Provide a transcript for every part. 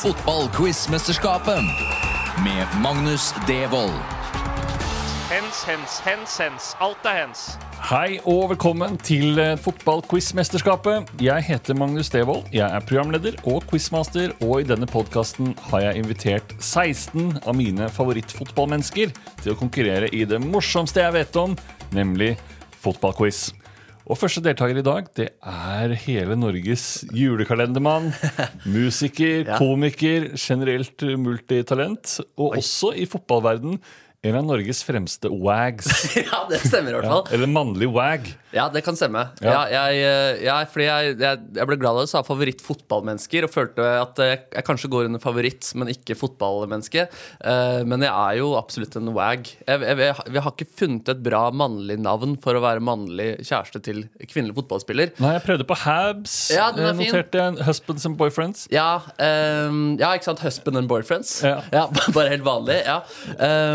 Fotballquizmesterskapet med Magnus Devold. Hens, hens, hens, hens. Alt er hens. Hei og velkommen til eh, Fotballquizmesterskapet. Jeg heter Magnus Devold. Jeg er programleder og quizmaster, og i denne podkasten har jeg invitert 16 av mine favorittfotballmennesker til å konkurrere i det morsomste jeg vet om, nemlig fotballquiz. Og første deltaker i dag, det er hele Norges julekalendermann. Musiker, komiker, generelt multitalent. Og også i fotballverden en av Norges fremste wags. Ja, det stemmer i hvert fall. Eller mannlig wag. Ja, det kan stemme. Ja. Ja. jeg, eh, jeg, fordi jeg, jeg, ble glad av det, sa favorittfotballmennesker, og følte at jeg, jeg kanskje går under favoritt, men ikke fotballmenneske. Eh, men jeg er jo absolutt en wag. Jeg har ikke funnet et bra mannlig navn for å være mannlig kjæreste til kvinnelig fotballspiller. Nei, jeg prøvde på Habs. Ja, den er eh, fin. Noterte jeg Husbands and Boyfriends. Ja, um, ja, ikke sant? Husband and boyfriends. Ja. Bare helt vanlig. Ja,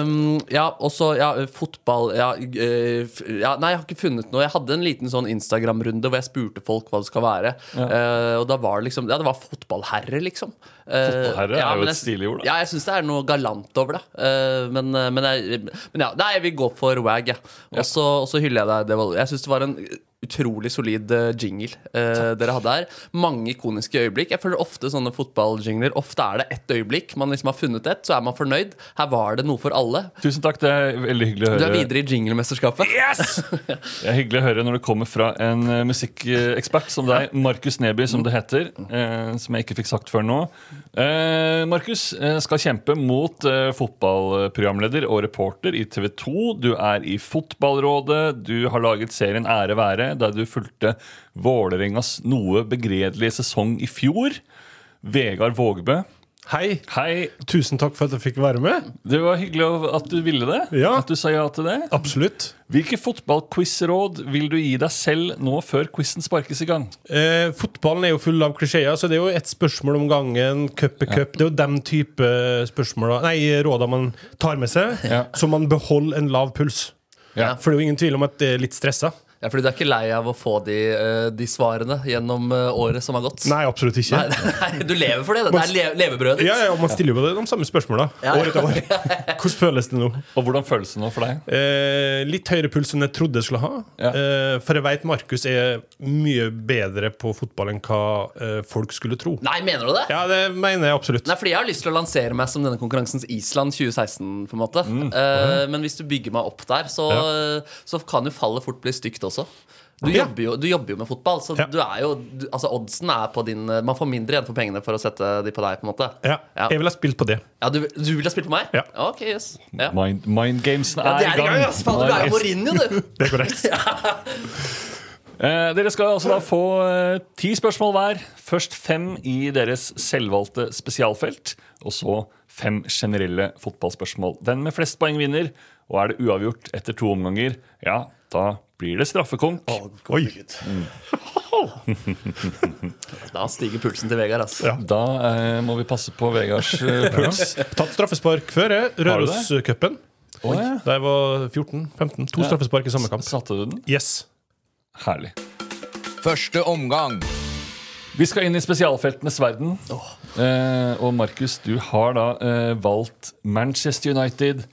um, ja og så ja, fotball ja, eh, ja, Nei, jeg har ikke funnet noe. Jeg hadde en liten sånn Instagram-runde hvor jeg spurte folk hva det skal være. Uh, og da var det liksom Ja, det var fotballherre, liksom. Uh, Fotballherre er jo et stilig ord, da. Ja, jeg syns det er noe galant over det. Uh, men, men, jeg, men ja, nei, jeg vil gå for wag, jeg. Og så hyller jeg deg. Det var, jeg syns det var en utrolig solid eh, jingle eh, dere hadde her. Mange ikoniske øyeblikk. Jeg føler ofte sånne fotballjingler Ofte er det ett øyeblikk man liksom har funnet et, så er man fornøyd. Her var det noe for alle. Tusen takk, det er veldig hyggelig å høre. Du er videre i jinglemesterskapet. Yes Det er hyggelig å høre når det kommer fra en eh, musikkekspert som deg, Markus Neby, som det heter. eh, som jeg ikke fikk sagt før nå. Eh, Markus eh, skal kjempe mot fotballprogramleder og reporter i TV 2. Du er i Fotballrådet. Du har laget serien Ære være, da du fulgte Vålerengas noe begredelige sesong i fjor. Vegard Vågbø. Hei. Hei. Tusen takk for at jeg fikk være med. Det var hyggelig at du ville det. Ja. At du sa ja til det. Absolutt. Hvilke fotballquiz-råd vil du gi deg selv nå før quizen sparkes i gang? Eh, fotballen er jo full av klisjeer, så det er jo ett spørsmål om gangen. Cup er cup. Det er jo den type spørsmål Nei, råder man tar med seg, Ja. så man beholder en lav puls. Ja. For det er jo ingen tvil om at det er litt stressa. Ja, fordi du er ikke lei av å få de, eh, de svarene gjennom eh, året som har gått? Nei, absolutt ikke. Nei, nei, du lever for det. Det er le levebrødet ditt. Ja, ja, Man stiller jo de samme spørsmåla år etter år. Hvordan føles det nå? Og hvordan føles det nå for deg? Eh, litt høyere puls enn jeg trodde jeg skulle ha. Ja. Eh, for jeg veit Markus er mye bedre på fotball enn hva eh, folk skulle tro. Nei, mener du det? Ja, det mener jeg absolutt. Nei, fordi Jeg har lyst til å lansere meg som denne konkurransens Island 2016. på en måte Eh, Men hvis du bygger meg opp der, så, så kan jo fallet fort bli stygt også. Du, Ja. jobber, jo, du jobber jo med fotball, så Ja. du er jo du, Altså oddsen er på din Man får mindre igjen for pengene for å sette de på deg. på en måte Ja, Ja. Jeg ville ha spilt på det. Ja, du, du vil ha spilt på meg? Ja. Ok, yes ja. Mind, mind gamesen Ja, er, det er i gang, ass! Faen, du er jo Mourinho, du! Det er korrekt. Eh, dere skal altså da få eh, ti spørsmål hver. Først fem i deres selvvalgte spesialfelt, og så fem generelle fotballspørsmål. Den med flest poeng vinner, og er det uavgjort etter to omganger, ja, da blir det straffekonk. Oi. Da stiger pulsen til Vegard. ass Da eh, må vi passe på Vegards eh, puls. Tatt straffespark før jeg. Det? Røroscupen. Oh, ja. Da jeg var 14-15. To straffespark i samme kamp. Satte du den? Yes. Herlig. Første omgang. Vi skal inn i spesialfeltenes verden. Eh, og Markus, du har da eh, valgt Manchester United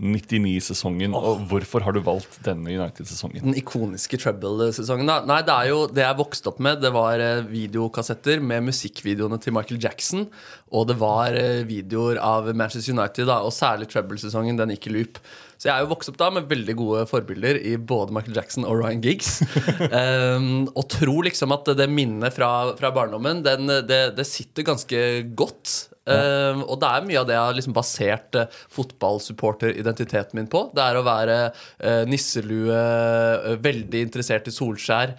1998-99-sesongen. Og hvorfor har du valgt denne United-sesongen? Den ikoniske Treble-sesongen. Nei, Det er jo det jeg vokste opp med. Det var eh, videokassetter med musikkvideoene til Michael Jackson. Og det var eh, videoer av Manchester United, da, og særlig Treble-sesongen. Den gikk i loop. Så jeg er jo vokst opp da med veldig gode forbilder i både Michael Jackson og Ryan Giggs. um, og tror liksom at det minnet fra, fra barndommen, den, det, det sitter ganske godt. Um, og det er mye av det jeg har liksom basert uh, fotballsupporteridentiteten min på. Det er å være uh, nisselue, uh, veldig interessert i Solskjær,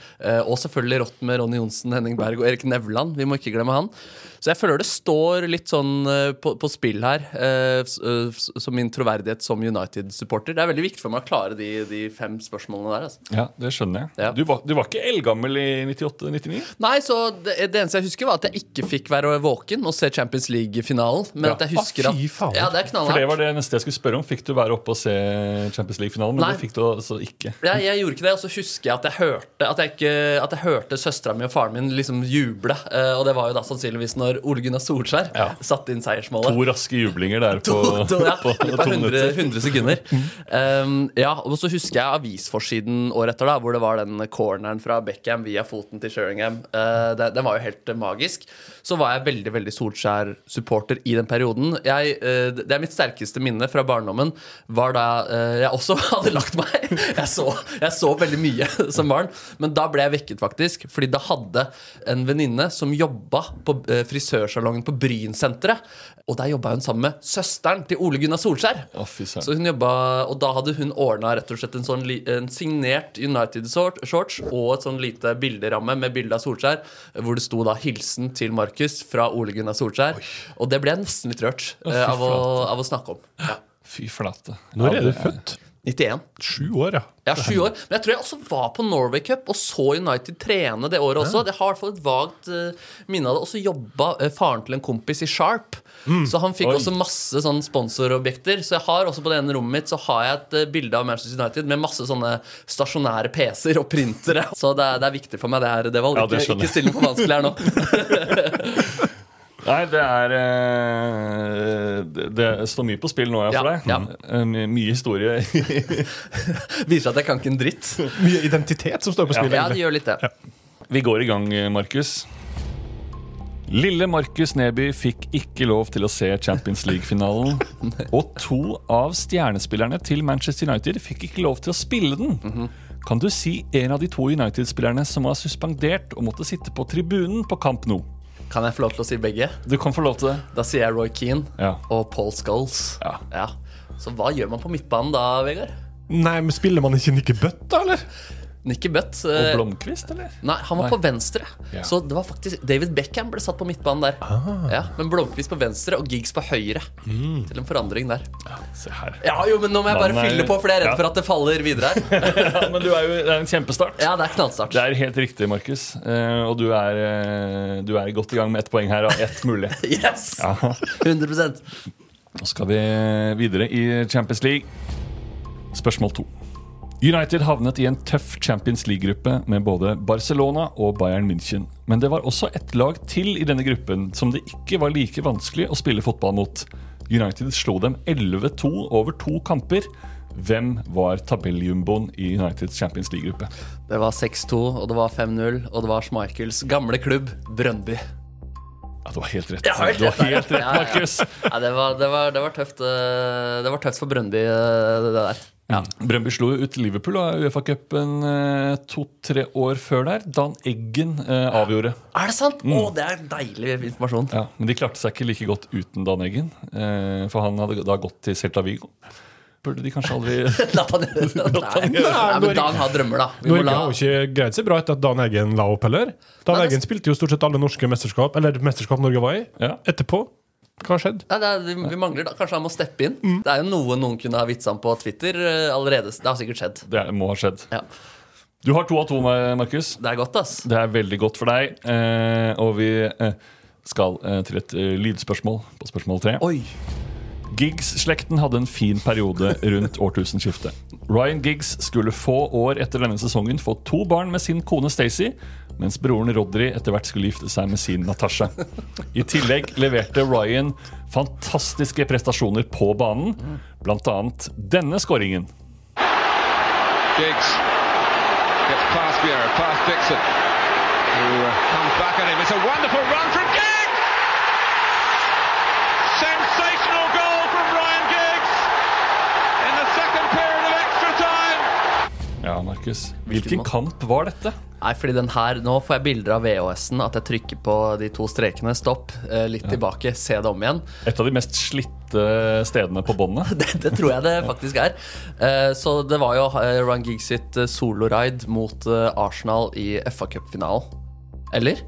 og selvfølgelig rått med Ronny Johnsen, Henning Berg og Erik Nevland. Vi må ikke glemme han. Så jeg føler det står litt sånn på, på spill her, som min troverdighet som United-supporter. Det er veldig viktig for meg å klare de, de fem spørsmålene der. Altså. Ja, det skjønner jeg. Ja. Du, var, du var ikke eldgammel i 98-99? Nei, så det, det eneste jeg husker, var at jeg ikke fikk være våken og se Champions League-finalen. Men Ja. at jeg husker Ah, at fy faen. Ja, det For det var det neste jeg skulle spørre om. Fikk du være oppe og se Champions League-finalen? Men Nei. det fikk du altså ikke. Jeg, jeg gjorde ikke det, og så husker jeg at jeg hørte At jeg, ikke, at jeg hørte søstera mi og faren min liksom juble. Eh, og det var jo da sannsynligvis når Ole Gunnar Solskjær Ja. satte inn seiersmålet. To raske jublinger der på, To, to, ja, på, på 100, 100 sekunder. Um, ja, og så husker jeg avisforsiden året etter, da hvor det var den corneren fra Beckham via foten til Sheringham. Uh, det, den var jo helt eh, magisk. Så var jeg veldig veldig Solskjær-supporter i den perioden. Jeg, eh, det er mitt sterkeste minne fra barndommen. Var da eh, jeg også hadde lagt meg. Jeg så, jeg så veldig mye som barn. Men da ble jeg vekket, faktisk. Fordi da hadde en venninne som jobba på eh, frisørsalongen på Brynsenteret. Og der jobba hun sammen med søsteren til Ole Gunnar Solskjær. Å. Så hun jobba, Og da hadde hun ordna rett og slett en sånn en signert United-shorts og et sånn lite bilderamme med bilde av Solskjær, hvor det sto da 'Hilsen til Markus' fra Ole Gunnar Solskjær. Og det ble jeg nesten litt rørt eh, av, å, av å snakke om. Ja. Fy flate. Når er du født? 91. Sju år, ja. Ja, sju år. Men jeg tror jeg også var på Norway Cup og så United trene det året også. Jeg har i hvert fall et vagt eh, minne av det. Og så jobba eh, faren til en kompis i Sharp. Så han fikk Oi. også masse sånn sponsorobjekter. Så jeg har også på det ene rommet mitt Så har jeg et eh, bilde av Manchester United med masse sånne stasjonære PC-er og printere. Så det er, det er viktig for meg, det her. Devold. var Ja, det ikke, skjønner ikke still den for vanskelig her nå. Nei, det er eh, det, det står mye på spill nå, ja, for deg. ja. Eh, my- Mye historie. Viser at jeg kan ikke en dritt. Mye identitet som står på spill. Ja, det gjør litt det. Vi går i gang, Markus. Lille Markus Neby fikk ikke lov til å se Champions League-finalen. Og to av stjernespillerne til Manchester United fikk ikke lov til å spille den. Kan du si en av de to United-spillerne som var suspendert og måtte sitte på tribunen på kamp nå? Kan jeg få lov til å si begge? Du kan få lov til det. Da sier jeg Roy Keane Ja. og Paul Scholes. Ja. Så hva gjør man på midtbanen da, Vegard? Nei, men Spiller man ikke Nicky Butt, da, eller? Nicky Butt. Og eh, Blomkvist, eller? Nei, han var Nei. på venstre. Ja. Så det var faktisk David Beckham ble satt på midtbanen der. Ja, men Blomkvist på venstre og Giggs på høyre. Til en forandring der. Se her. Ja, jo, men Nå må jeg bare er- fylle på, for jeg er redd Ja. for at det faller videre her. Ja, men du er jo, det er en kjempestart. Ja, det er knallstart. Det er helt riktig, Markus. Uh, og du er, uh, du er godt i gang med ett poeng her og ett mulig. Yes! Ja. 100 Nå skal vi videre i Champions League. Spørsmål to. United havnet i en tøff Champions League-gruppe med både Barcelona og Bayern München. Men det var også ett lag til i denne gruppen som det ikke var like vanskelig å spille fotball mot. United slo dem 11-2 over to kamper. Hvem var tabelljumboen i Uniteds Champions League-gruppe? Det var 6-2, og det var 5-0, og det var Schmeichels gamle klubb, Brøndby. Ja, du har helt rett. Ja, helt du har helt rett, Ja, ja. Markus. Ja, det, var, det, var, det, var tøft, eh, det var tøft for Brøndby, eh, det der. Ja. Brøndby slo ut Liverpool og Uefa-cupen eh, to-tre år før der. Dan Eggen eh, avgjorde. Er det sant? Å, det er deilig informasjon. Ja, Men de klarte seg ikke like godt uten Dan Eggen. Eh, for han hadde da gått til Celta Vigo. Burde de kanskje aldri han Nei, Nei, men Dan har drømmer, da. Vi må Norge la har jo ikke greid seg bra etter at Dan Eggen la opp heller. Dan Nei, Eggen spilte jo stort sett alle norske mesterskap Eller mesterskap Norge var i. Ja. Etterpå. Hva har skjedd? Nei, det er, vi, vi mangler da, Kanskje han må steppe inn. Det er jo noe noen kunne ha vitsa om på Twitter eh, allerede. Det har sikkert skjedd. Det må ha skjedd. Ja. Du har to av to, Markus. Det er godt, ass. Det er veldig godt for deg. Eh, og vi eh, skal eh, til et eh, lydspørsmål på spørsmål tre. Oi. Giggs-slekten hadde en fin periode rundt årtusenskiftet. Ryan Giggs skulle få år etter denne sesongen få to barn med sin kone Stacey, mens broren Rodry etter hvert skulle gifte seg med sin Natasha. I tillegg leverte Ryan fantastiske prestasjoner på banen, annet denne skåringen. Giggs gets past Vieira, past Dixon, who uh, comes back at him. It's a wonderful run from Giggs! Sensational goal from Ryan Giggs in the second period of extra time. Ja, Markus. Hvilken kamp var dette? Nei, fordi den her, Nå får jeg bilder av VHS-en. At jeg trykker på de to strekene. Stopp. Litt Litt tilbake. Se det om igjen. Et av de mest slitte stedene på båndet. Det, det tror jeg det faktisk er. Eh, Så det var jo eh, Ryan Giggs sitt eh, soloride mot eh, Arsenal i FA Cup-finalen. Eller?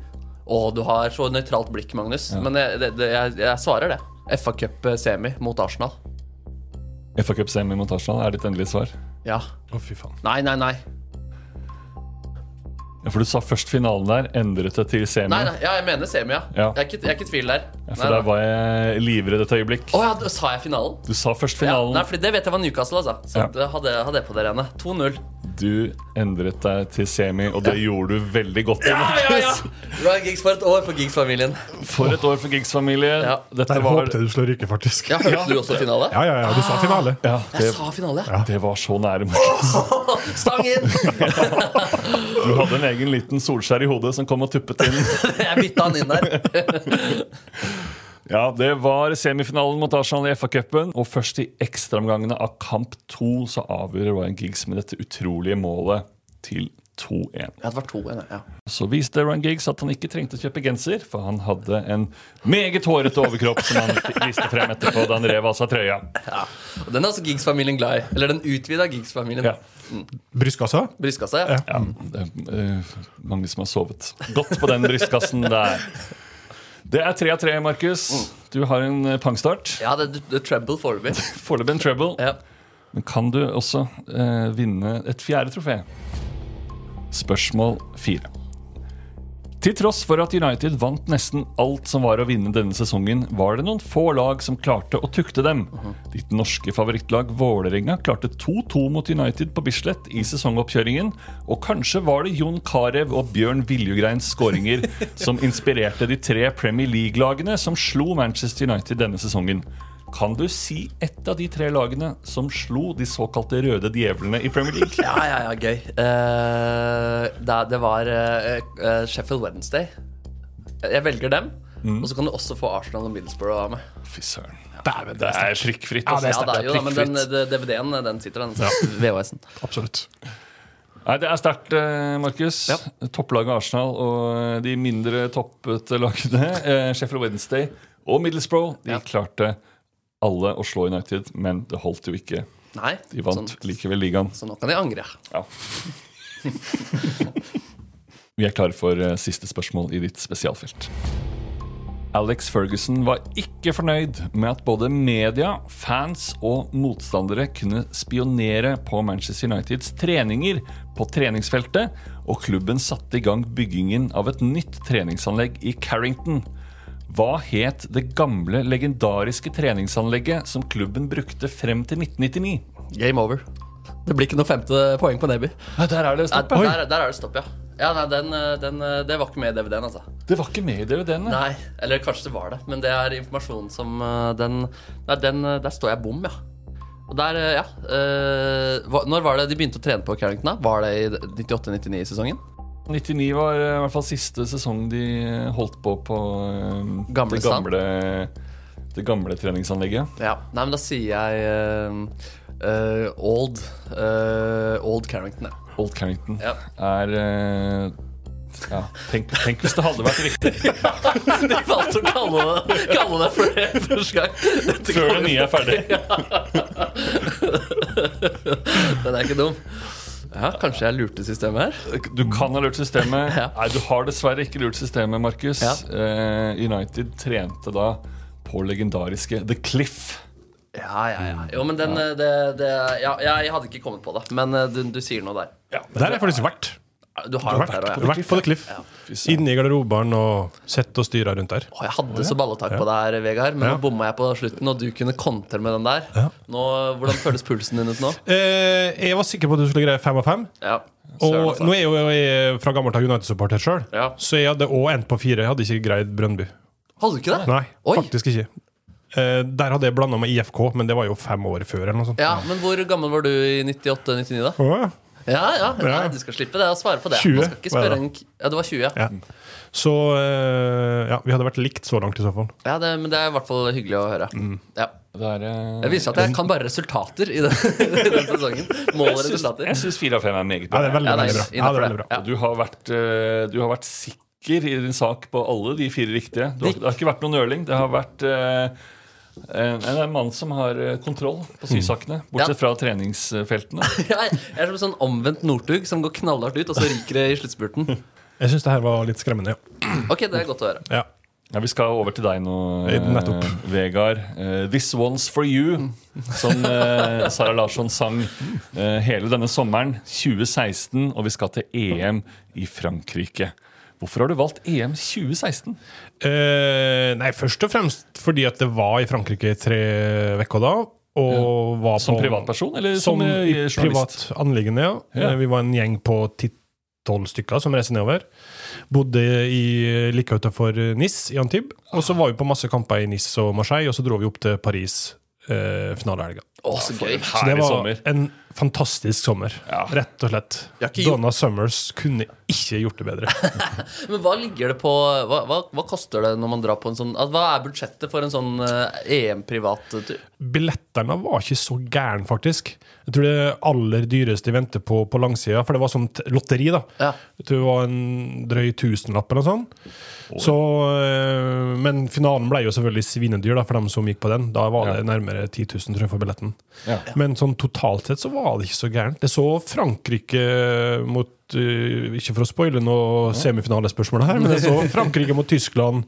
Å, du har så nøytralt blikk, Magnus. Men jeg, det, jeg, jeg svarer det. FA Cup-semi mot Arsenal. FA Cup semi mot Arsenal er ditt endelige svar. Ja. Å, fy faen. Nei, nei, nei. Ja, For du sa først finalen der, endret det til semi. Nei, nei, ja, jeg mener semi, ja. Ja. Jeg, er ikke, jeg er ikke i tvil der. Ja, for der var jeg livredd et øyeblikk. Oh, ja, sa jeg finalen? Du sa først Ja, finalen. nei, for det vet jeg var Newcastle, altså. Så Ja. hadde, hadde jeg på det rene. 2-0. Du endret deg til semi, og det gjorde du veldig godt. Ja, ja, ja! Du har Giggs for et år for Giggs-familien. For et år for Gigs-familie. Ja. Dette Der var håpte du slår ryke, faktisk. Ja, Hørte du også finale? Ja, ja, ja, du sa finale. ja, det, Jeg sa finale. ja. det var så nære. Oh, Stang inn! Du hadde en egen liten Solskjær i hodet som kom og tuppet inn. Jeg bytta han inn der. Ja, Det var semifinalen mot Arsenal i FA-cupen. Og først i ekstraomgangene av kamp to så avgjør Ryan Giggs med dette utrolige målet til 2-1. Ja, det var 2-1, ja. Så viste Ryan Giggs at han ikke trengte å kjøpe genser, for han hadde en meget hårete overkropp som han viste frem etterpå da han rev av seg trøya. ja. Og den er altså Giggs-familien glad i. Eller den utvida Giggs-familien. Ja. Brystkassa? Brystkassa, ja. Ja, det er uh, mange som har sovet godt på den brystkassen der. Det er tre av tre, Markus. Du har en eh, pangstart. Ja, det, det er treble foreløpig. Foreløpig en treble. Ja. Men kan du også eh, vinne et fjerde trofé? Spørsmål fire. Til tross for at United vant nesten alt som var å vinne denne sesongen, var det noen få lag som klarte å tukte dem. Ditt norske favorittlag Vålerenga klarte 2-2 mot United på Bislett i sesongoppkjøringen, og kanskje var det Jon Carew og Bjørn Viljugreins skåringer som inspirerte de tre Premier League-lagene som slo Manchester United denne sesongen. Kan du si ett av de tre lagene som slo de såkalte røde djevlene i Premier League? Ja, ja, ja, gøy. Uh, det, det var uh, Sheffield Wednesday. Jeg velger dem. Og så kan du også få Arsenal og Middlesbrough av meg. Fy søren. Det er prikkfritt. Ja, Altså. det er jo da, men den, DVD-en den sitter, den. VHS-en. Absolutt. Nei, Det er sterkt, Markus. Ja. Topplaget Arsenal og de mindre toppete lagene, Sheffield Wednesday og Middlesbrough, de Ja. klarte alle å slå United, men det holdt jo ikke. Nei, De vant sånn, likevel ligaen. så nå kan de angre. Ja. Vi er klare for eh, siste spørsmål i ditt spesialfelt. Alex Ferguson var ikke fornøyd med at både media, fans og motstandere kunne spionere på Manchester Uniteds treninger på treningsfeltet, og klubben satte i gang byggingen av et nytt treningsanlegg i Carrington. Hva het det gamle, legendariske treningsanlegget som klubben brukte frem til 1999? Game over. Det blir ikke noe femte poeng på Neby. Ja, der er det stopp, ja. der, der er det stopp, ja. Ja, nei, den, eh, den, eh, Det var ikke med i DVD-en, altså. Det var ikke med i DVD-en. Nei, eller kanskje det var det. Men det er informasjon som eh, Den, nei, den Der står jeg bom, ja. Og der, ja uh, Når var det de begynte å trene på Carrington? da? Var det i 98-99-sesongen? 99 var eh, i hvert fall siste sesong de holdt på på eh, Gamle det gamle Det gamle treningsanlegget. Ja. Nei, men da sier jeg uh, eh, Old uh, Old Carrington, ja. Old Carrington Ja. er uh, ja, tenk, tenk hvis det hadde vært riktig De valgte å kalle det, kalle det for det første gang. Før det nye er ferdig. Den er ikke dum. Ja, Kanskje jeg lurte systemet her? Du kan ha lurt systemet. Ja. Nei, du har dessverre ikke lurt systemet, Markus. Ja. Eh, United trente da på legendariske The Cliff. Ja, ja, ja. Jo, men den, eh, det, det, ja, jeg hadde ikke kommet på det. Men eh, du, du sier noe der. Der har jeg faktisk vært. Du har du har vært, òg, vært på The Cliff. Ja. Inne i garderobene og sett og styra rundt der. Åh, jeg hadde så balletak på deg her, Vegard, men Ja. nå bomma jeg på slutten, og du kunne kontre med den der. Nå, hvordan føles pulsen din ut nå? Eh, jeg var sikker på at du skulle greie fem av fem. Ja. Og altså. nå er jeg jo jeg fra gammelt av United-supporter sjøl, Ja. så jeg hadde òg endt på fire. Jeg hadde ikke greid Brøndby. Hadde du ikke det? Nei, Oi. faktisk ikke. Eh, der hadde jeg blanda med IFK, men det var jo fem år før. eller noe sånt. Ja, Men hvor gammel var du i 98-99, da? Å, ja. Ja, ja, ja. Du skal slippe det å svare på det. 20 Man skal ikke spørre jeg en Ja, det var 20, ja. Ja. Så eh, ja, vi hadde vært likt så langt i så fall. ja det, men det er i hvert fall hyggelig å høre. Mm. Ja. Det er, eh, Jeg viser at jeg kan bare resultater i den, i den sesongen. Mål og resultater. Jeg syns fire av fem er meget Ja, bra. det er veldig, Ja, det er veldig bra. Ja, det er veldig bra. Ja. Du har, vært, eh, du har vært sikker i din sak på alle de fire riktige. Du har, det har ikke vært noe nøling. Det har vært eh, er en mann som har eh, kontroll på sysakene, bortsett fra treningsfeltene. Jeg er som en sånn omvendt Northug som går knallhardt ut, og så ryker det i sluttspurten. Jeg syns det her var litt skremmende, ja. Ok, det er godt å høre. ja. Ja, Vi skal over til deg nå, Eh, eh. Vegard. Eh, 'This One's For You', som eh, Sara Larsson sang eh, hele denne sommeren 2016. Og vi skal til EM i Frankrike. Hvorfor har du valgt EM 2016? Eh, nei, først og fremst fordi at det var i Frankrike i tre uker da. Og var på, Som privatperson, eller Som som, eh, journalist? privat anliggende, ja. Ja. Eh, Vi var en gjeng på ti-tolv stykker som reiste nedover. Bodde i, like utenfor Nis i Antibes. Og så var vi på masse kamper i Nis og Marseille, og så dro vi opp til Paris eh, finalehelga. Så. Så det var en fantastisk sommer, Ja. rett og slett. Donna Summers kunne ikke gjort det bedre. Men hva ligger det på Hva, hva, hva koster det når man drar på en sånn altså, Hva er budsjettet for en sånn eh, EM-privattur? Billettene var ikke så gæren, faktisk. Jeg tror det aller dyreste de ventet på på langsida, for det var sånt lotteri, da. Ja. Jeg tror det var en drøy tusenlapp eller noe sånt. Så, øh, men finalen ble jo selvfølgelig svinedyr da, for dem som gikk på den. Da var det nærmere 10 000 tror jeg, for billetten. Ja. Men sånn totalt sett så var det ikke så gærent. Det så Frankrike mot øh, Ikke for å spoile noe semifinalespørsmål her, men det så Frankrike mot Tyskland.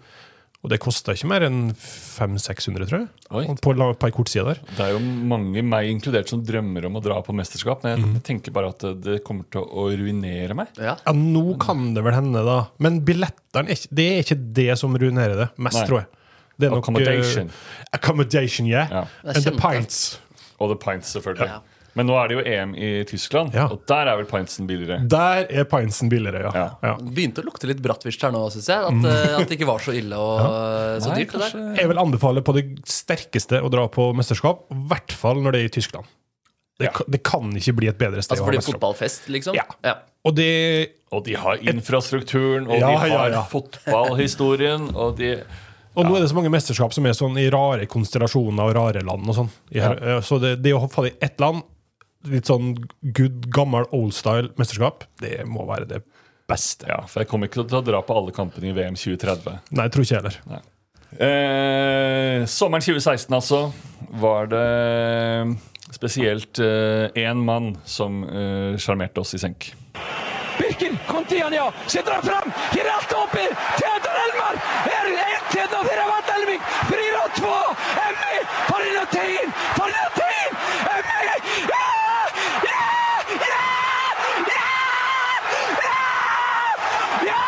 Og det kosta ikke mer enn 500-600, tror jeg. Oi. På, på kortside der. Det er jo mange, meg inkludert, som drømmer om å dra på mesterskap. Men jeg mm. tenker bare at det- kommer til å ruinere meg. Ja. Ja, nå kan det vel hende, da. Men billettene det er ikke det som ruinerer det mest, Nei. tror jeg. Det er nok, Accommodation. Uh, accommodation, yeah. Ja. And the pints. Og The Pints, selvfølgelig. Ja. Men nå er det jo EM i Tyskland, Ja. og der er vel pintsen billigere. Der er pintsen billigere, ja. Ja. ja. Begynte å lukte litt bratwurst her nå, syns jeg. At, eh, at det ikke var så ille og eh, så Nei, dyrt. det der kanskje- Jeg vil anbefale på det sterkeste å dra på mesterskap, i hvert fall når det er i Tyskland. Det, Ja. kan- det kan ikke bli et bedre sted Altså fordi fotballfest, liksom? Ja. Og det Og de har infrastrukturen, og Ja, de har ja. fotballhistorien, og de Og nå er det så mange mesterskap som er sånn i rare konstellasjoner og rare land. og sånn. Eh, Så det, det å få det i ett land, litt sånn good, gammel, old style mesterskap, det må være det beste. Ja, for jeg kommer ikke til å dra på alle kampene i VM 2030. Nei, jeg tror ikke heller. heller. Eh, sommeren 2016, altså, var det spesielt én mann som eh, oss i senk. Birken, Contiania, setter han fram, gir alt oppi, Teodor Elmar, er 1-1 fyrir Elvik! 4-2, Emmy, for en latin, for en latin, Emmy, ja, ja, ja, ja, ja, ja,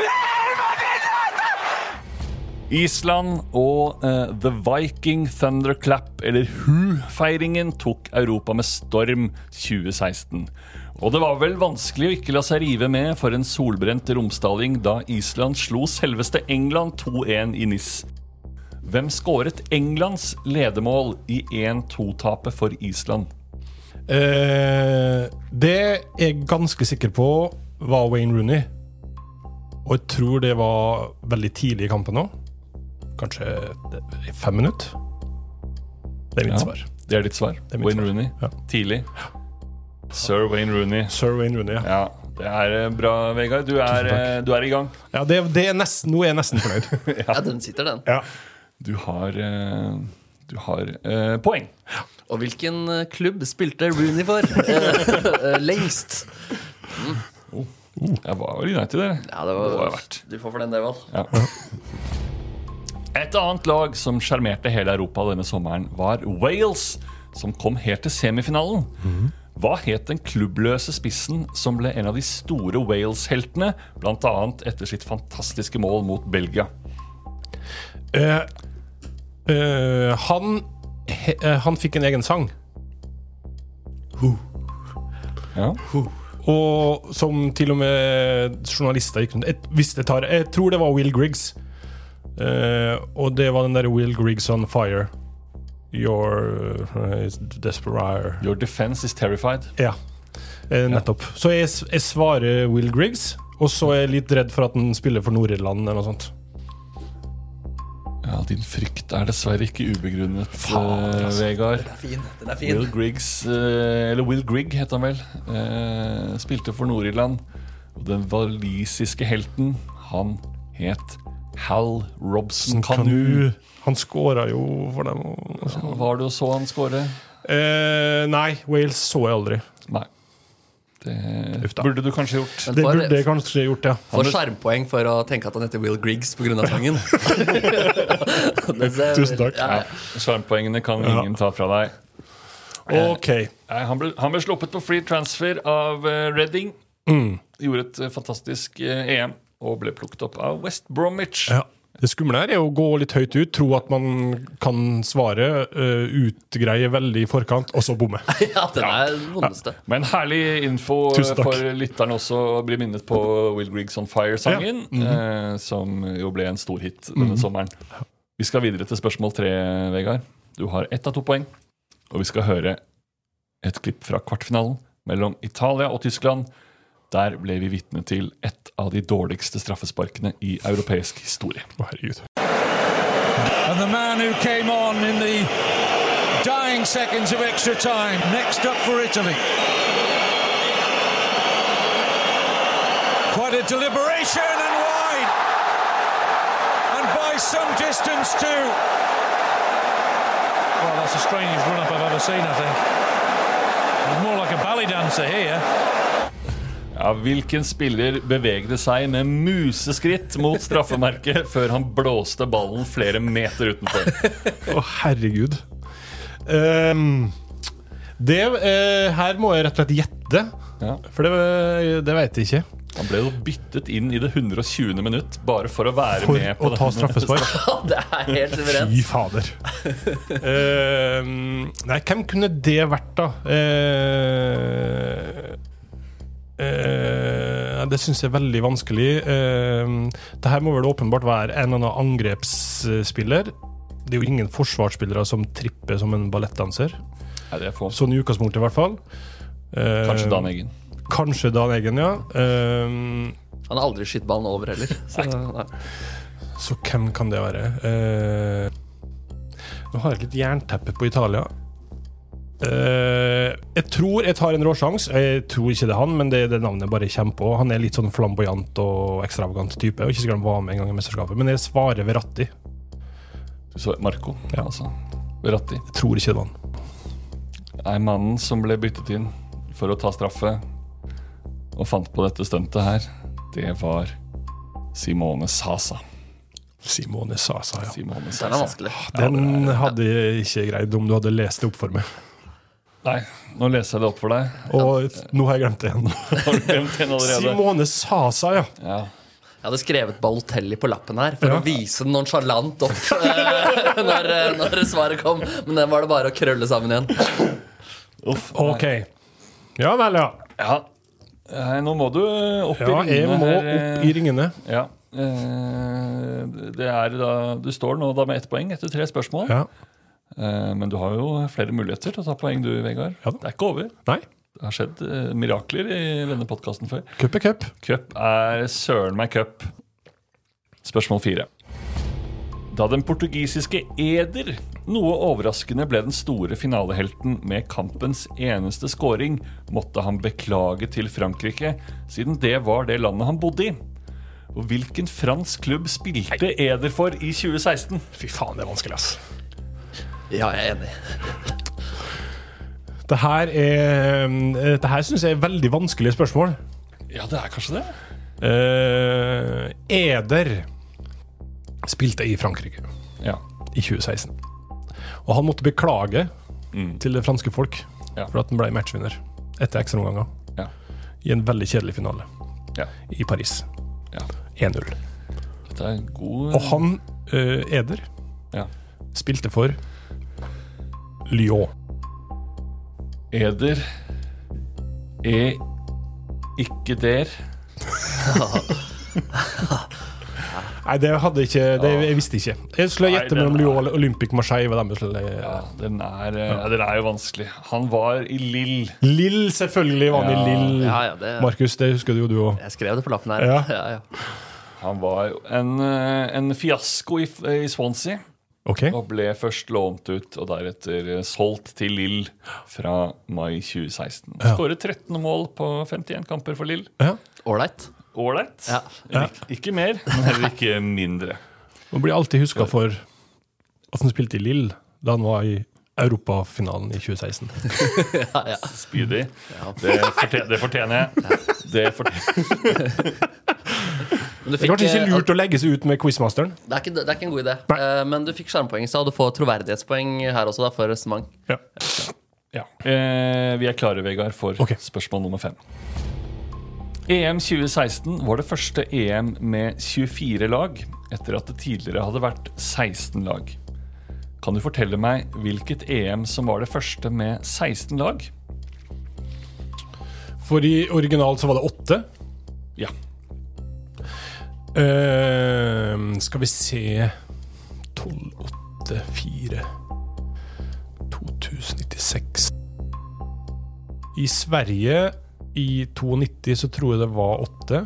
ja, Elmar vinner! Island og uh, The Viking Thunderclap, eller Who-feiringen, tok Europa med storm 2016. Og det var vel vanskelig å ikke la seg rive med for en solbrent romsdaling da Island slo selveste England 2-1 i NIS. Hvem skåret Englands ledemål i 1-2-tapet for Island? Eh, det er ganske sikker på var Wayne Rooney. Og jeg tror det var veldig tidlig i kampen òg. Kanskje fem minutter. Det er mitt Ja. svar. Det er ditt svar. er Wayne svar. Rooney. Ja. Tidlig. Sir Wayne Rooney. Sir Wayne Rooney, ja. Ja, det er eh, bra, Vegard. Du er, eh, du er i gang. ja det, det er nesten, nå er jeg nesten fornøyd. Ja, den sitter, den. ja. Du har, eh, du har eh, poeng. Og hvilken klubb spilte Rooney for lengst? Mm. Oh, lengst? Jeg var vel United, det. Ja, det Det var var verdt. Du får for den, det, vel. Ja. Et annet lag som sjarmerte hele Europa denne sommeren, var Wales, som kom helt til semifinalen. Hva het den klubbløse spissen som ble en av de store Wales-heltene, bl.a. etter sitt fantastiske mål mot Belgia? Uh, uh, han, he, uh, han fikk en egen sang. Ja. Og som til og med journalister gikk rundt jeg Jeg tror det var Will Griggs. Eh, og det var den der Will Griggs on fire. Your uh, is desperate Your defense is terrified. Ja, eh, nettopp. Så jeg, jeg svarer Will Griggs, og så er jeg litt redd for at han spiller for Nord-Irland eller noe sånt. Ja, Din frykt er dessverre ikke ubegrunnet, eh, Vegard. Den er fin. Den er Will Griggs, eh, eller Will Grigg het han vel, eh, spilte for Nord-Irland. Og den walisiske helten, han het Hal Robson Kanu. Han skåra jo for dem. Var det og så han skåre? eh, nei, Wales så jeg aldri. Nei. Det burde du kanskje gjort. Men Det burde jeg kanskje gjort, ja. Får skjermpoeng for å tenke at han heter Will Griggs pga. sangen. Tusen takk. Ja, ja. Skjermpoengene kan Ja. ingen ta fra deg. Ok. eh, Han ble, han ble sluppet på free transfer av uh, Reading. Mm. Gjorde et uh, fantastisk uh, EM og ble plukket opp av West Bromwich. Ja. Det skumle her er å gå litt høyt ut, tro at man kan svare, uh, utgreie veldig i forkant, og så bomme. ja, den er den vondeste. Men herlig info for lytterne også å bli minnet på Will Griggs On Fire-sangen, Mhm. eh, som jo ble en stor hit denne sommeren. Vi skal videre til spørsmål tre, Vegard. Du har ett av to poeng, og vi skal høre et klipp fra kvartfinalen mellom Italia og Tyskland. Der ble vi vitne til et av de dårligste straffesparkene i europeisk historie. Å, herregud. And the man who came on in the dying seconds of extra time, next up for Italy. Quite a deliberation and wide. And by some distance too. Well, that's the strangest run-up I've ever seen, I think. It's more like a ballet dancer here. Ja, Hvilken spiller bevegde seg med museskritt mot straffemerket før han blåste ballen flere meter utenfor? Å, herregud. Um, det uh, Her må jeg rett og slett gjette, Ja. for det, det vet jeg ikke. Han ble jo byttet inn i det 120. minutt bare for å være For med på å ta straffespark. Det er helt suverent. Fy fader. uh, nei, hvem kunne det vært, da? Eh, eh, det syns jeg er veldig vanskelig. Eh, det her må vel åpenbart være en eller annen angrepsspiller. Det er jo ingen forsvarsspillere som tripper som en ballettdanser. Nei, det er få. Sånn i utgangspunktet, i hvert fall. Eh, Kanskje Dan Eggen. Kanskje Dan Eggen, ja. Eh, Han har aldri skitt ballen over heller. Så, så hvem kan det være? Eh, nå har jeg litt jernteppe på Italia. Eh, jeg tror jeg tar en råsjanse. Jeg tror ikke det er han, men det er det navnet jeg bare kommer på. Han er litt sånn flamboyant og ekstravagant type. Og ikke sikkert han var med en gang i mesterskapet, men jeg svarer Verratti. Du så Marco, Ja. altså. Verratti. Jeg tror ikke det var han. Er mannen som ble byttet inn for å ta straffe, og fant på dette stuntet her, det var Simone Sasa. Simone Sasa, ja. Simone Den er vanskelig. Den hadde jeg ikke greid om du hadde lest det opp for meg. Nei, nå leser jeg det opp for deg. Og nå har jeg glemt det igjen. Simone Sasa, ja. Ja. Jeg hadde skrevet Balotelli på lappen her for Ja. å vise den nonsjalant opp eh, når, eh, når svaret kom. Men den var det bare å krølle sammen igjen. Uff. OK. Ja vel, ja. Ja. Nei, Nå må du opp Ja, i jeg må her. opp i ringene. Ja. Eh, Det er da Du står nå da med ett poeng etter tre spørsmål. Ja. Eh, Men du har jo flere muligheter til å ta poeng, du, Vegard. Ja. Det er ikke over. Nei. Det har skjedd eh, mirakler i denne podkasten før. Cup er cup. Cup er søren meg cup. Spørsmål fire. Da den portugisiske Eder noe overraskende ble den store finalehelten med kampens eneste scoring, måtte han beklage til Frankrike, siden det var det landet han bodde i. Og hvilken fransk klubb spilte Eder for i 2016? Fy faen, det er vanskelig, ass. Ja, jeg er enig. Det her er eh, Det her syns jeg er veldig vanskelige spørsmål. Ja, det er kanskje det? Uh, Eder spilte i Frankrike Ja. i 2016. Og han måtte beklage Mm. til det franske folk Ja. for at han ble matchvinner etter ekstraomganger Ja. i en veldig kjedelig finale Ja. i Paris. ja. 1-0. Dette er god Og han, uh, Eder, Ja. spilte for Lyon. Eder er ikke der. Nei, det hadde ikke det, Jeg visste ikke. Jeg skulle gjette mellom Lyon og Olympic Marseille. Var dem, skulle, Ja, den er, ja, den er jo vanskelig. Han var i Lill. Lill, selvfølgelig var han Ja. i Lill. Ja, ja, det, Markus, det husker jo du òg. jeg skrev det på lappen her. Ja. Ja, ja. Han var jo en, eh, en fiasko i, i Swansea. OK. Og ble først lånt ut og deretter eh, solgt til Lill fra mai 2016. Ja. Skåret 13 mål på 51 kamper for Lill. Ja. Ålreit. Ja. Ja. Ikke mer, men heller ikke mindre. Man blir alltid huska for at han spilte i Lill da han var i Europafinalen i 2016. ja, Det, fortjener, det fortjener jeg. Det fortjener. Men du Det er kanskje eh, ikke lurt å legge seg ut med quizmasteren. Det er ikke, det er ikke en god idé. Nei. Eh, men du fikk sjarmpoeng i stad, og du får troverdighetspoeng her også, da, for resonnement. Ja. Ja. Eh, vi er klare, Vegard, for okay. spørsmål nummer fem. EM 2016 var det første EM med 24 lag, etter at det tidligere hadde vært 16 lag. Kan du fortelle meg hvilket EM som var det første med 16 lag? For i originalt så var det åtte. Ja. Eh, skal vi se 12, 8, 4 2096 I Sverige i 92 så tror jeg det var 8.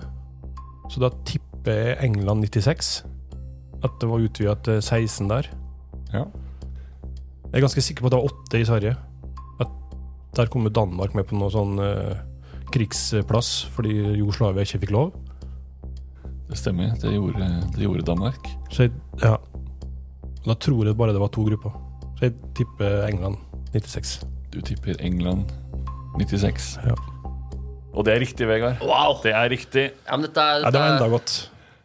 Så da tipper jeg England 96. At det var utvida til 16 der. ja. Jeg er ganske sikker på at det var 8 i Sverige. At der kom jo Danmark med på noe sånn uh, krigsplass fordi Jugoslavia ikke fikk lov. Det stemmer. Det gjorde, det gjorde Danmark. Så jeg, ja. Da tror jeg bare det var to grupper. Så jeg tipper England 96. Du tipper England 96. Ja. Og det er riktig, Vegard. Wow! Det er riktig. Ja, men dette er, Ja, det var enda godt.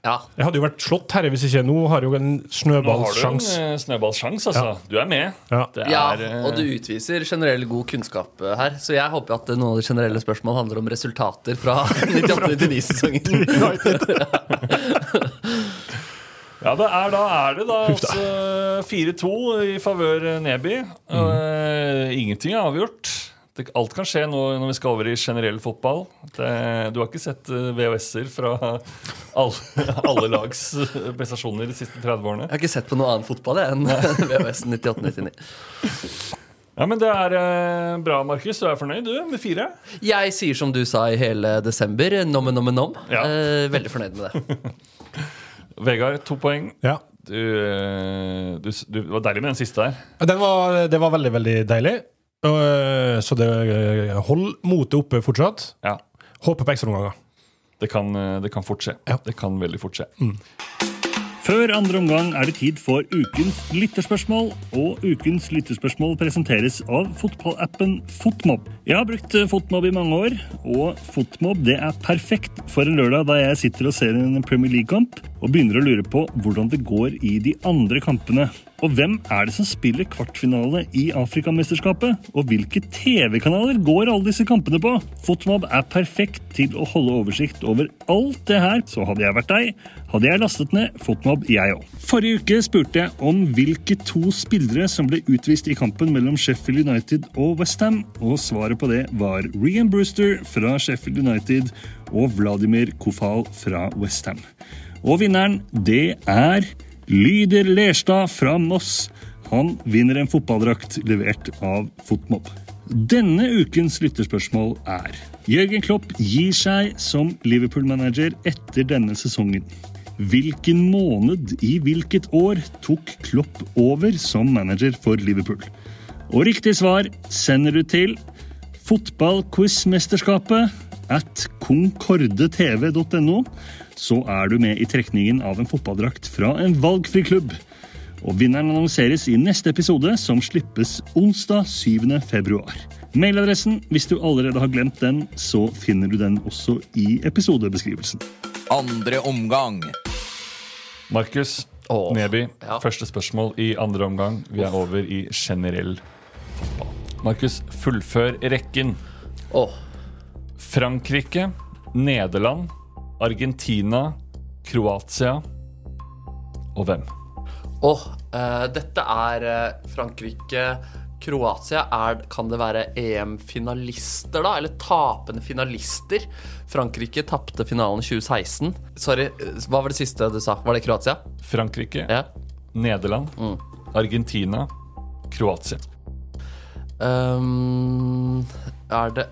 Ja. Jeg hadde jo vært slått herre hvis ikke. Nå har jeg jo en Nå har du en snøballsjanse, altså. altså. Du er med. Ja. Det ja, er, eh, og du utviser generell god kunnskap eh, her. Så jeg håper at noen av de generelle spørsmålene handler om resultater fra 98-99-sesongen. Ja, det er, da er det da altså 4-2 i favør Neby. Eh, ingenting er avgjort. Det, alt kan skje nå når vi skal over i generell fotball. Det, du har ikke sett eh, VHS-er fra alle, alle lags eh, prestasjoner de siste 30 årene? Jeg har ikke sett på noe annen fotball jeg, enn VHS 98-99. Ja, men Det er eh, bra, Markus. Du er fornøyd du, med fire? Jeg sier som du sa i hele desember, Nomme, nomme, nom. Ja. Eh, veldig fornøyd med det. Vegard, to poeng. Ja. Du, eh, du, du det var deilig med den siste der. Den var, det var veldig, veldig deilig. Øh, Så det hold motet oppe fortsatt. Ja, Håper på ekstraomganger. Det kan, eh, det kan fort skje. Ja. Det kan veldig fort skje. Før andre omgang er det tid for ukens lytterspørsmål, og ukens lytterspørsmål presenteres av fotballappen Fotmob. Jeg har brukt eh, Fotmob i mange år, og Fotmob det er perfekt for en lørdag da jeg sitter og ser en Premier League-kamp og begynner å lure på hvordan det går i de andre kampene. Og hvem er det som spiller kvartfinale i Afrikamesterskapet? Og hvilke TV-kanaler går alle disse kampene på? Fotmob er perfekt til å holde oversikt over alt det her, så hadde jeg vært deg, hadde jeg lastet ned Fotmob, jeg òg. Forrige uke spurte jeg om hvilke to spillere som ble utvist i kampen mellom Sheffield United og Westham, og svaret på det var Rian Brewster fra Sheffield United og Vladimir Kofal fra Westham. Og vinneren, det er Lyder Lerstad fra Moss. Han vinner en fotballdrakt levert av Fotmob. Denne ukens lytterspørsmål er Jørgen Klopp gir seg som Liverpool-manager etter denne sesongen. Hvilken måned i hvilket år tok Klopp over som manager for Liverpool? Og riktig svar sender du til fotballquizmesterskapet at concordetv.no. Så er du med i trekningen av en fotballdrakt fra en valgfri klubb. Og vinneren annonseres i neste episode, som slippes onsdag 7. februar. Mailadressen, hvis du allerede har glemt den, så finner du den også i episodebeskrivelsen. Andre omgang. Markus Åh, Neby, ja. første spørsmål i andre omgang. Vi er over i generell fotball. Markus, fullfør rekken. Åh, Frankrike, Nederland, Argentina, Kroatia og hvem? åh, eh, dette er eh, Frankrike Kroatia, er, kan det være EM-finalister, da? Eller tapende finalister? Frankrike tapte finalen i 2016. Sorry, eh, hva var det siste du sa? Var det Kroatia? Frankrike, Ja. Nederland, Mm. Argentina, Kroatia. Ehm, er det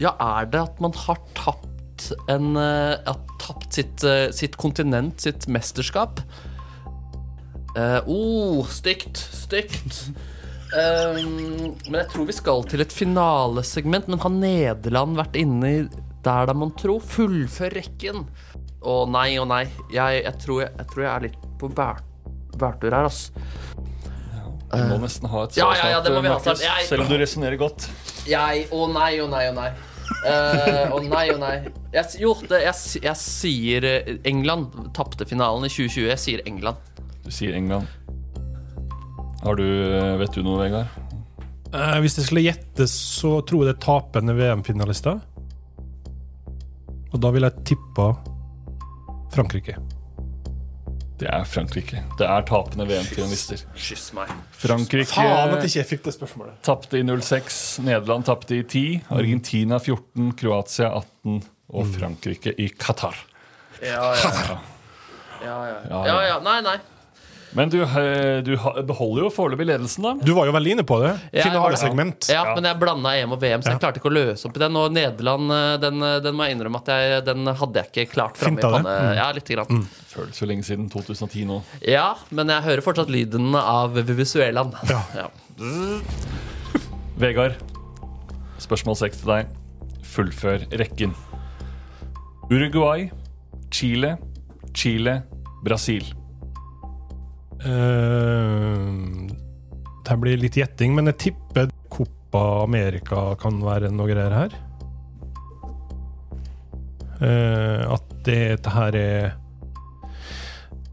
ja, er det at man har tapt en ja, tapt sitt, eh, sitt kontinent, sitt mesterskap? Uh, oh, stygt. Stygt. Um, men jeg tror vi skal til et finalesegment. Men har Nederland vært inne i der da man tror? Fullfør rekken. Å nei, å nei. Jeg, jeg, tror jeg, jeg tror jeg er litt på bær, bærtur her, ass. Du må nesten ha et ja, svar ja, ja, det må vi ha Markus, snart. Jeg- Selv om du resonnerer godt. Jeg Å nei, å nei, å nei. Eh, Å nei, å nei. Jeg, s- jo, det, jeg, s- jeg sier eh, England. Tapte finalen i 2020. Jeg sier England. Du sier England. Har du, eh, Vet du noe, Vegard? Eh, hvis jeg skulle gjette, så tror jeg det er tapende VM-finalister. Og da vil jeg tippe Frankrike. Det er Frankrike. Det er tapende VM-finalister. Kyss meg. Frankrike jeg fikk det spørsmålet. tapte i 06, Nederland tapte i 10, Argentina 14, Kroatia 18 og Frankrike i Qatar. Ja, ja. Ja, ja. ja, ja. Nei, nei. Men du, eh, du beholder jo foreløpig ledelsen, da. Du var jo veldig inne på det. Finalesegment. Ja, men jeg blanda EM og VM, så jeg klarte ikke å løse opp i den. Og Nederland, eh, den, eh, den må jeg innrømme at jeg, den hadde jeg ikke klart framme i panne. Mm. Ja, lite grann. Føles jo lenge siden 2010 nå. Ja, men jeg hører fortsatt lyden av Venezuelaen. Ja. Vegard, spørsmål 6 til deg. Fullfør rekken. Uruguay, Chile, Chile, Brasil. Eh, det blir litt gjetting, men jeg tipper Copa America kan være noe greier her. Eh, at det, dette her er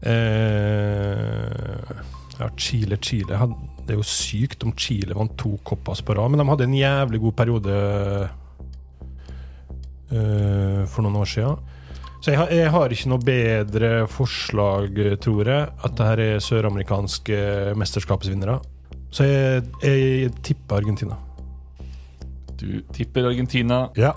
eh, Ja, Chile, Chile Det er jo sykt om Chile vant to Copas på rad, men de hadde en jævlig god periode for noen år siden. Så jeg har, jeg har ikke noe bedre forslag, tror jeg, at det her er søramerikanske mesterskapsvinnere. Så jeg, jeg tipper Argentina. Du tipper Argentina, Ja.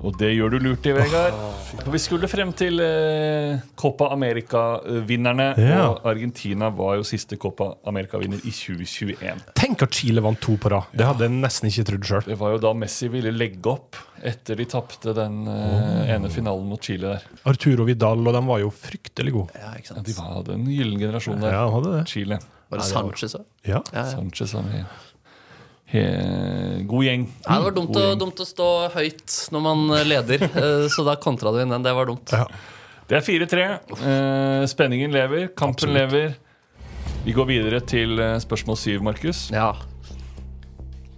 Og det gjør du lurt i, Vegard. For vi skulle frem til eh, Copa America-vinnerne, Ja. og Argentina var jo siste Copa America-vinner i 2021. Tenk at Chile vant to på rad. Det hadde jeg nesten ikke trodd sjøl. Det var jo da Messi ville legge opp etter de tapte den eh, ene finalen mot Chile der. Arturo Vidal og de var jo fryktelig gode. Ja, ikke Ja, sant? de var, hadde en gyllen generasjon der. Ja, de hadde det. Chile. Var det Sanchez òg? Ja. Ja, ja. Sanchez han he, god gjeng. Ja, det var dumt å, dumt å stå høyt når man leder, eh, så da kontra du inn den. Det var dumt. Ja. Det er 4-3. Eh, spenningen lever, kampen Absolutt. lever. Vi går videre til eh, spørsmål 7, Markus. Ja.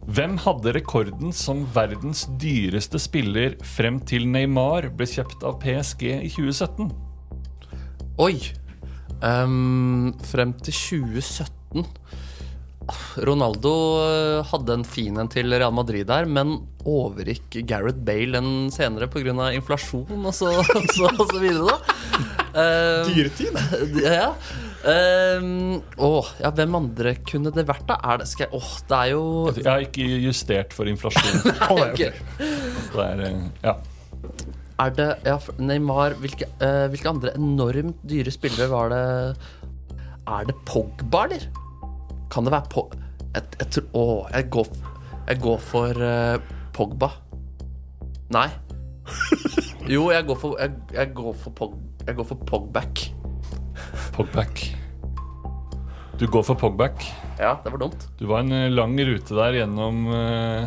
Hvem hadde rekorden som verdens dyreste spiller frem til Neymar ble kjøpt av PSG i 2017? Oi! Um, frem til 2017 Ronaldo eh, hadde en fin en til Real Madrid der, men overgikk Gareth Bale den senere pga. inflasjon og så, så, og så videre, da. Um, Dyretid. Ja. Um, å, ja, hvem andre kunne det vært, da? Er det, skal jeg, åh, det er jo Jeg har ikke justert for inflasjon. Ok. Det er, eh, ja. Er det ja, Neymar hvilke, eh, hvilke andre enormt dyre spillere var det Er det Pogba, eller? Kan det være på Jeg, jeg tror Å, jeg går, jeg går for uh, Pogba. Nei. Jo, jeg går for Jeg, jeg går for Pog... Jeg går for Pogback. Pogback. Du går for Pogback. Ja, det var dumt. Du var en eh, lang rute der gjennom uh,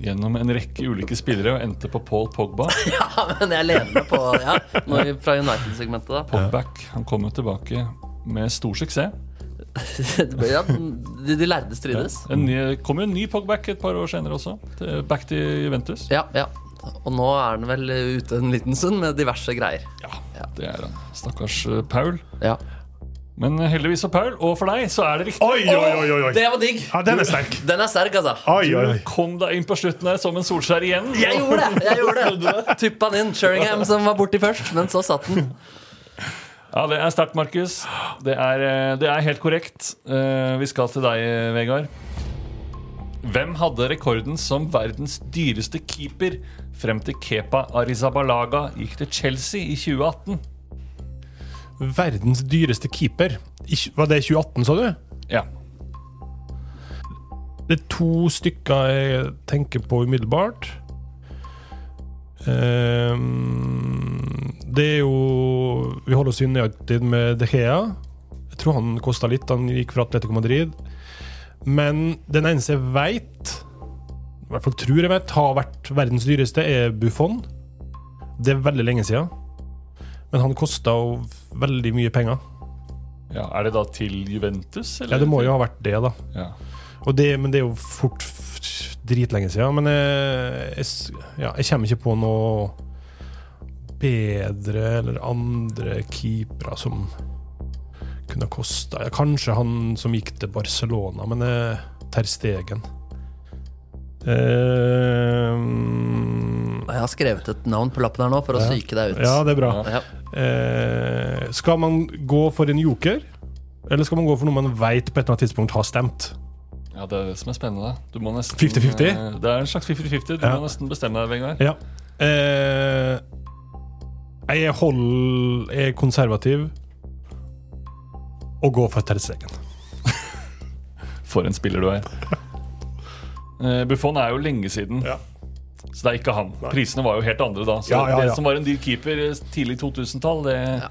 Gjennom en rekke ulike spillere og endte på Paul Pogba. Ja, men jeg lener meg på Ja, fra United-segmentet, da. Pogback han kom jo tilbake med stor suksess. Ja, de, de lærde strides. En ny, kom jo en ny Pogback et par år senere også. Back til Juventus. Ja, ja. Og nå er han vel ute en liten stund med diverse greier. Ja, det er han. Stakkars eh, Paul. Ja. Men eh, heldigvis for Paul, og for deg, så er det riktig. Oi, oi, oi, oi. Det var digg! Ja, den er sterk. Den er sterk, altså. Oi, oi, oi. Du kom deg inn på slutten her som en Solskjær igjen. Jeg gjorde det! jeg gjorde det Tuppa den inn. Sheringham som var borti først, men så satt den. Ja, Det er sterkt, Markus. Det, eh, det er helt korrekt. Eh, Vi skal til deg, Vegard. Hvem hadde rekorden som verdens dyreste keeper frem til Kepa Arizabalaga gikk til Chelsea i 2018? Verdens dyreste keeper. Var det 2018, sa du? Ja. Det er to stykker jeg tenker på umiddelbart. Ehm, det er jo Vi holder oss i United med De Gea. Jeg tror han kosta litt. Han gikk fra Atletico Madrid. Men den eneste jeg veit, i hvert fall tror jeg vet, har vært verdens dyreste, er Buffon. Det er veldig lenge siden. Men han kosta jo veldig mye penger. Ja, Er det da til Juventus? Eller? Ja, det må jo ha vært det, da. Ja. Og det, men det er jo fort dritlenge siden. Men jeg, ja, jeg kommer ikke på noe bedre eller andre keepere som kunne kosta Kanskje han som gikk til Barcelona, men eh, Ter Stegen. Uh, Jeg har skrevet et navn på lappen her nå for å Ja. psyke deg ut. ja, det er bra. Ja. Uh, skal man gå for en joker, eller skal man gå for noe man veit på et eller annet tidspunkt har stemt? Ja, det er det som er spennende. Du må nesten 50-50? eh, Det er en slags 50-50. Du Ja. må nesten bestemme deg, Vegard. Ja. Eh, jeg hold, er konservativ og går for Ter Stegen. For en spiller du er. Eh, Buffon er jo lenge siden, Ja. så det er ikke han. Prisene var jo helt andre da. Så Ja, ja, Det som var en dyr keeper eh, tidlig 2000-tall, det,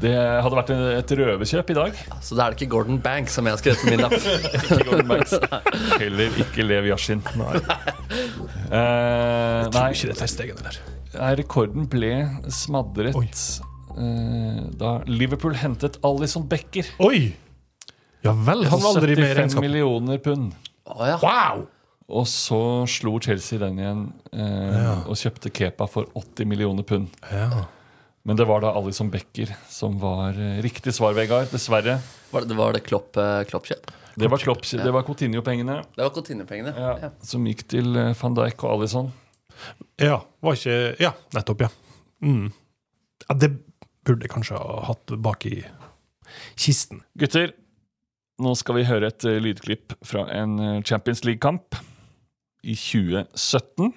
det hadde vært et røverkjøp i dag. Så da er det ikke Gordon Banks som jeg har skrevet på min lapp. Ikke Gordon Banks. Heller ikke Lev Yashin. Nei, Uh, jeg tror nei, ikke det er stegene Stegen heller. nei, rekorden ble smadret eh, da Liverpool hentet Alison Becker. Oi! Ja vel, han var aldri mer i 75 millioner pund. Oh, ja. Wow! Og så slo Chelsea den igjen eh, og kjøpte Kepa for 80 millioner pund. Ja. Men det var da Alison Becker som var eh, riktig svar, Vegard. Dessverre. Var det, var det Klopp, eh, Klopp-kjøp? Det var, Klopp, det var Coutinho-pengene Det var Coutinho-pengene. ja, Ja. som gikk til eh, van Dijk og Alison. ja, var ikke Ja, nettopp, ja. Mm. ja. Det burde jeg kanskje ha hatt bak i kisten. Gutter, nå skal vi høre et lydklipp fra en Champions League-kamp i 2017.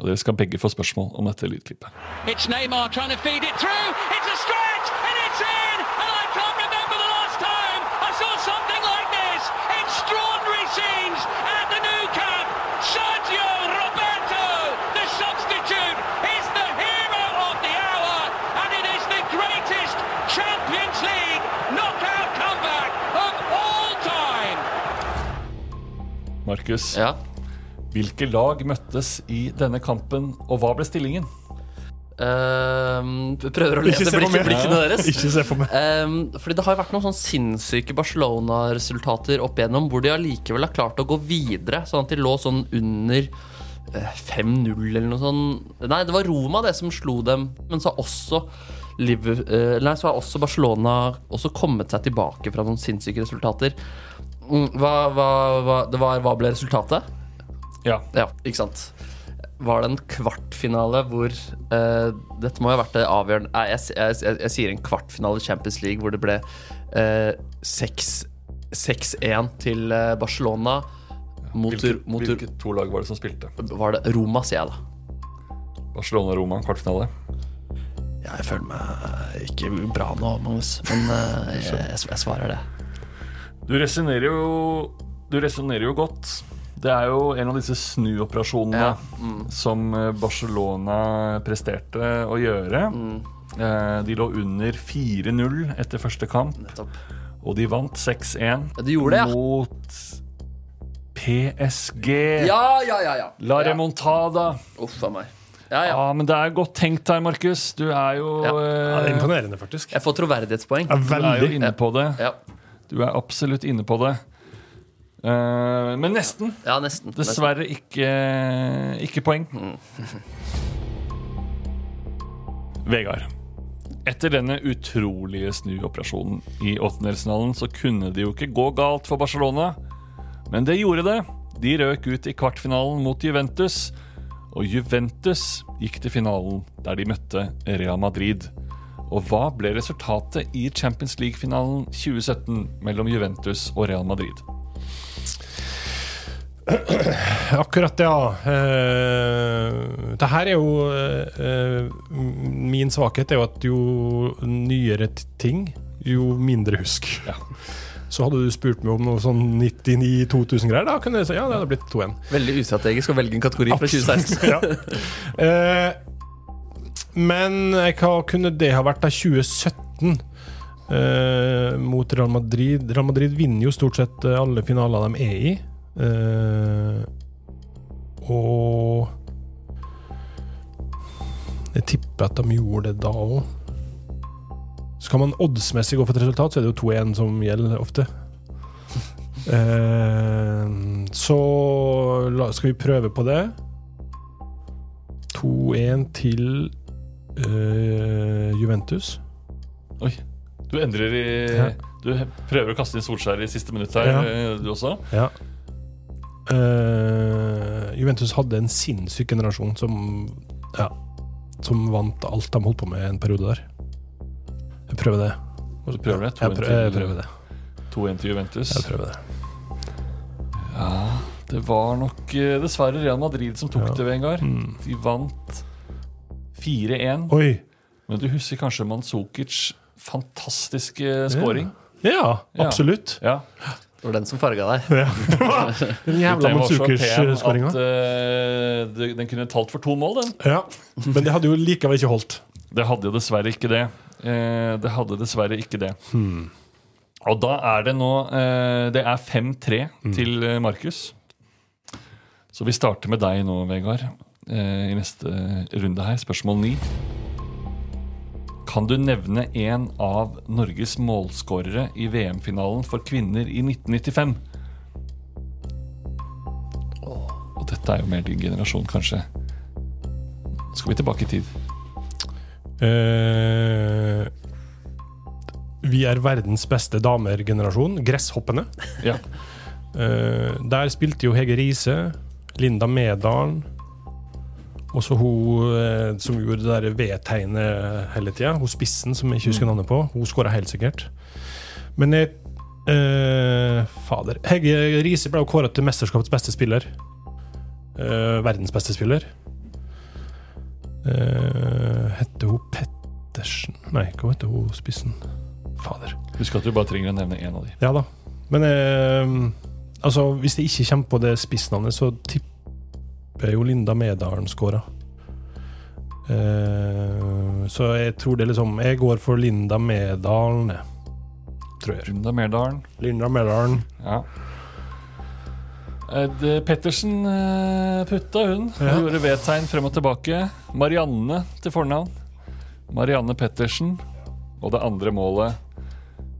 Og dere skal begge få spørsmål om dette lydklippet. It's Neymar trying to feed it through. It's a stretch and it's in. And I can't remember the last time I saw something like this. Extraordinary scenes at the new camp. Sergio Roberto, the substitute, is the hero of the hour. And it is the greatest Champions League knockout comeback of all time. Markus, Ja. Hvilke lag møttes i denne kampen, og hva ble stillingen? Uh, prøver å lese meg. blikkene deres. Ikke se for meg. uh, fordi det har jo vært noen sånn sinnssyke Barcelona-resultater opp igjennom, hvor de allikevel har klart å gå videre, sånn at de lå sånn under eh, 5-0 eller noe sånt. Nei, det var Roma det som slo dem, men så har også eh, nei, så har også Barcelona også kommet seg tilbake fra noen sinnssyke resultater. Mm, Hva, hva, hva, det var, hva ble resultatet? Ja. Ja, ikke sant Var det en kvartfinale hvor uh, Dette må jo ha vært det avgjørende Nei, jeg, jeg, jeg, jeg sier en kvartfinale i Champions League Hvor det ble uh, 6 6-1 til eh, Barcelona mot, Hvilke, mot hvilke to lag var det som spilte? Var det Roma, sier jeg da Barcelona-Roma, kvartfinale. ja, Jeg føler meg ikke bra nå, Magnus Men uh, jeg, jeg, jeg svarer det Du resonnerer jo Du resonnerer jo godt. Det er jo en av disse snuoperasjonene Ja, mm. som eh, Barcelona presterte å gjøre. Mm. Eh, De lå under 4-0 etter første kamp, Nettopp og de vant 6-1 Ja, de ja. mot PSG. Ja, ja, ja, ja La ja. remontada. Uff a meg Ja, Ja. ja men det er godt tenkt her, Markus. Du er jo Ja. Ja, det er eh, imponerende, faktisk. Jeg får troverdighetspoeng Ja, Du er jo inne på det. Ja, Du er absolutt inne på det. Eh, men nesten. ja nesten nesten. Dessverre ikke, ikke poeng. Vegard. Etter denne utrolige snuoperasjonen i åttendelsfinalen så kunne det jo ikke gå galt for Barcelona. Men det gjorde det. De røk ut i kvartfinalen mot Juventus. Og Juventus gikk til finalen der de møtte Real Madrid. Og hva ble resultatet i Champions League-finalen 2017 mellom Juventus og Real Madrid? Akkurat, ja. Uh, det her er jo uh, Min svakhet er jo at jo nyere ting, jo mindre husk. Ja. Så hadde du spurt meg om noe sånn 99-2000-greier, da kunne jeg si ja, det hadde blitt 2-1. Veldig ustrategisk å velge en kategori fra 2016 ja. uh, men hva kunne det ha vært da 2017 eh, mot Real Madrid? Real Madrid vinner jo stort sett alle finaler de er i. Eh, og jeg tipper at de gjorde det da òg. Skal man oddsmessig gå for et resultat, så er det jo 2-1 som gjelder ofte. Uh, så la, skal vi prøve på det. 2-1 til uh, Juventus. Oi. Du endrer i Ja. Du prøver å kaste inn Solskjær i siste minutt her, Ja. du også? Ja. Eh, Juventus hadde en sinnssyk generasjon som Ja, som vant alt de holdt på med en periode der. Jeg prøver det. Du prøver det? Jeg, 2-1 prøver, jeg prøver det. 2-1 til Juventus. Jeg prøver det. Ja, det var nok eh, dessverre Real Madrid som tok Ja. det, Vegard. Mm. De vant 4-1. Oi! Men du husker kanskje Manzukic fantastiske scoring? Ja, Ja. absolutt. Ja. Det var den som farga deg. Ja. Den jævla Matsukers-skåringa. at eh, den kunne talt for to mål, den. Ja. Men det hadde jo likevel ikke holdt. Det hadde jo dessverre ikke det. Uh, det hadde dessverre ikke det. Hmm. Og da er det nå uh, Det er 5-3 Hmm. til Markus. Så vi starter med deg nå, Vegard, eh, i neste runde her. Spørsmål 9. Kan du nevne en av Norges målskårere i VM-finalen for kvinner i 1995? Og dette er jo mer din generasjon, kanskje. Skal vi tilbake i tid? Uh, vi er verdens beste damer-generasjon. Gresshoppene. Ja. uh, der spilte jo Hege Riise, Linda Medalen og så hun eh, som gjorde det der V-tegnet hele tida. Hun spissen som jeg ikke husker navnet på. Hun skåra helt sikkert. Men jeg eh, Fader. Hegge Riise ble kåra til mesterskapets beste spiller. Eh, verdens beste spiller. Eh, Hette hun Pettersen Nei, hva heter hun spissen? Fader. Husk at du bare trenger å nevne én av de. Ja da. Men eh, altså, hvis jeg ikke kommer på det spissnavnet, så tipper jeg jo Linda Medalen skåra. Eh, så jeg tror det liksom Jeg går for Linda Medalen. Tror jeg. Linda Medalen. Linda Medalen. Ja. Ed Pettersen eh, putta hun. Hun Ja. gjorde V-tegn frem og tilbake. Marianne til fornavn. Marianne Pettersen. Og det andre målet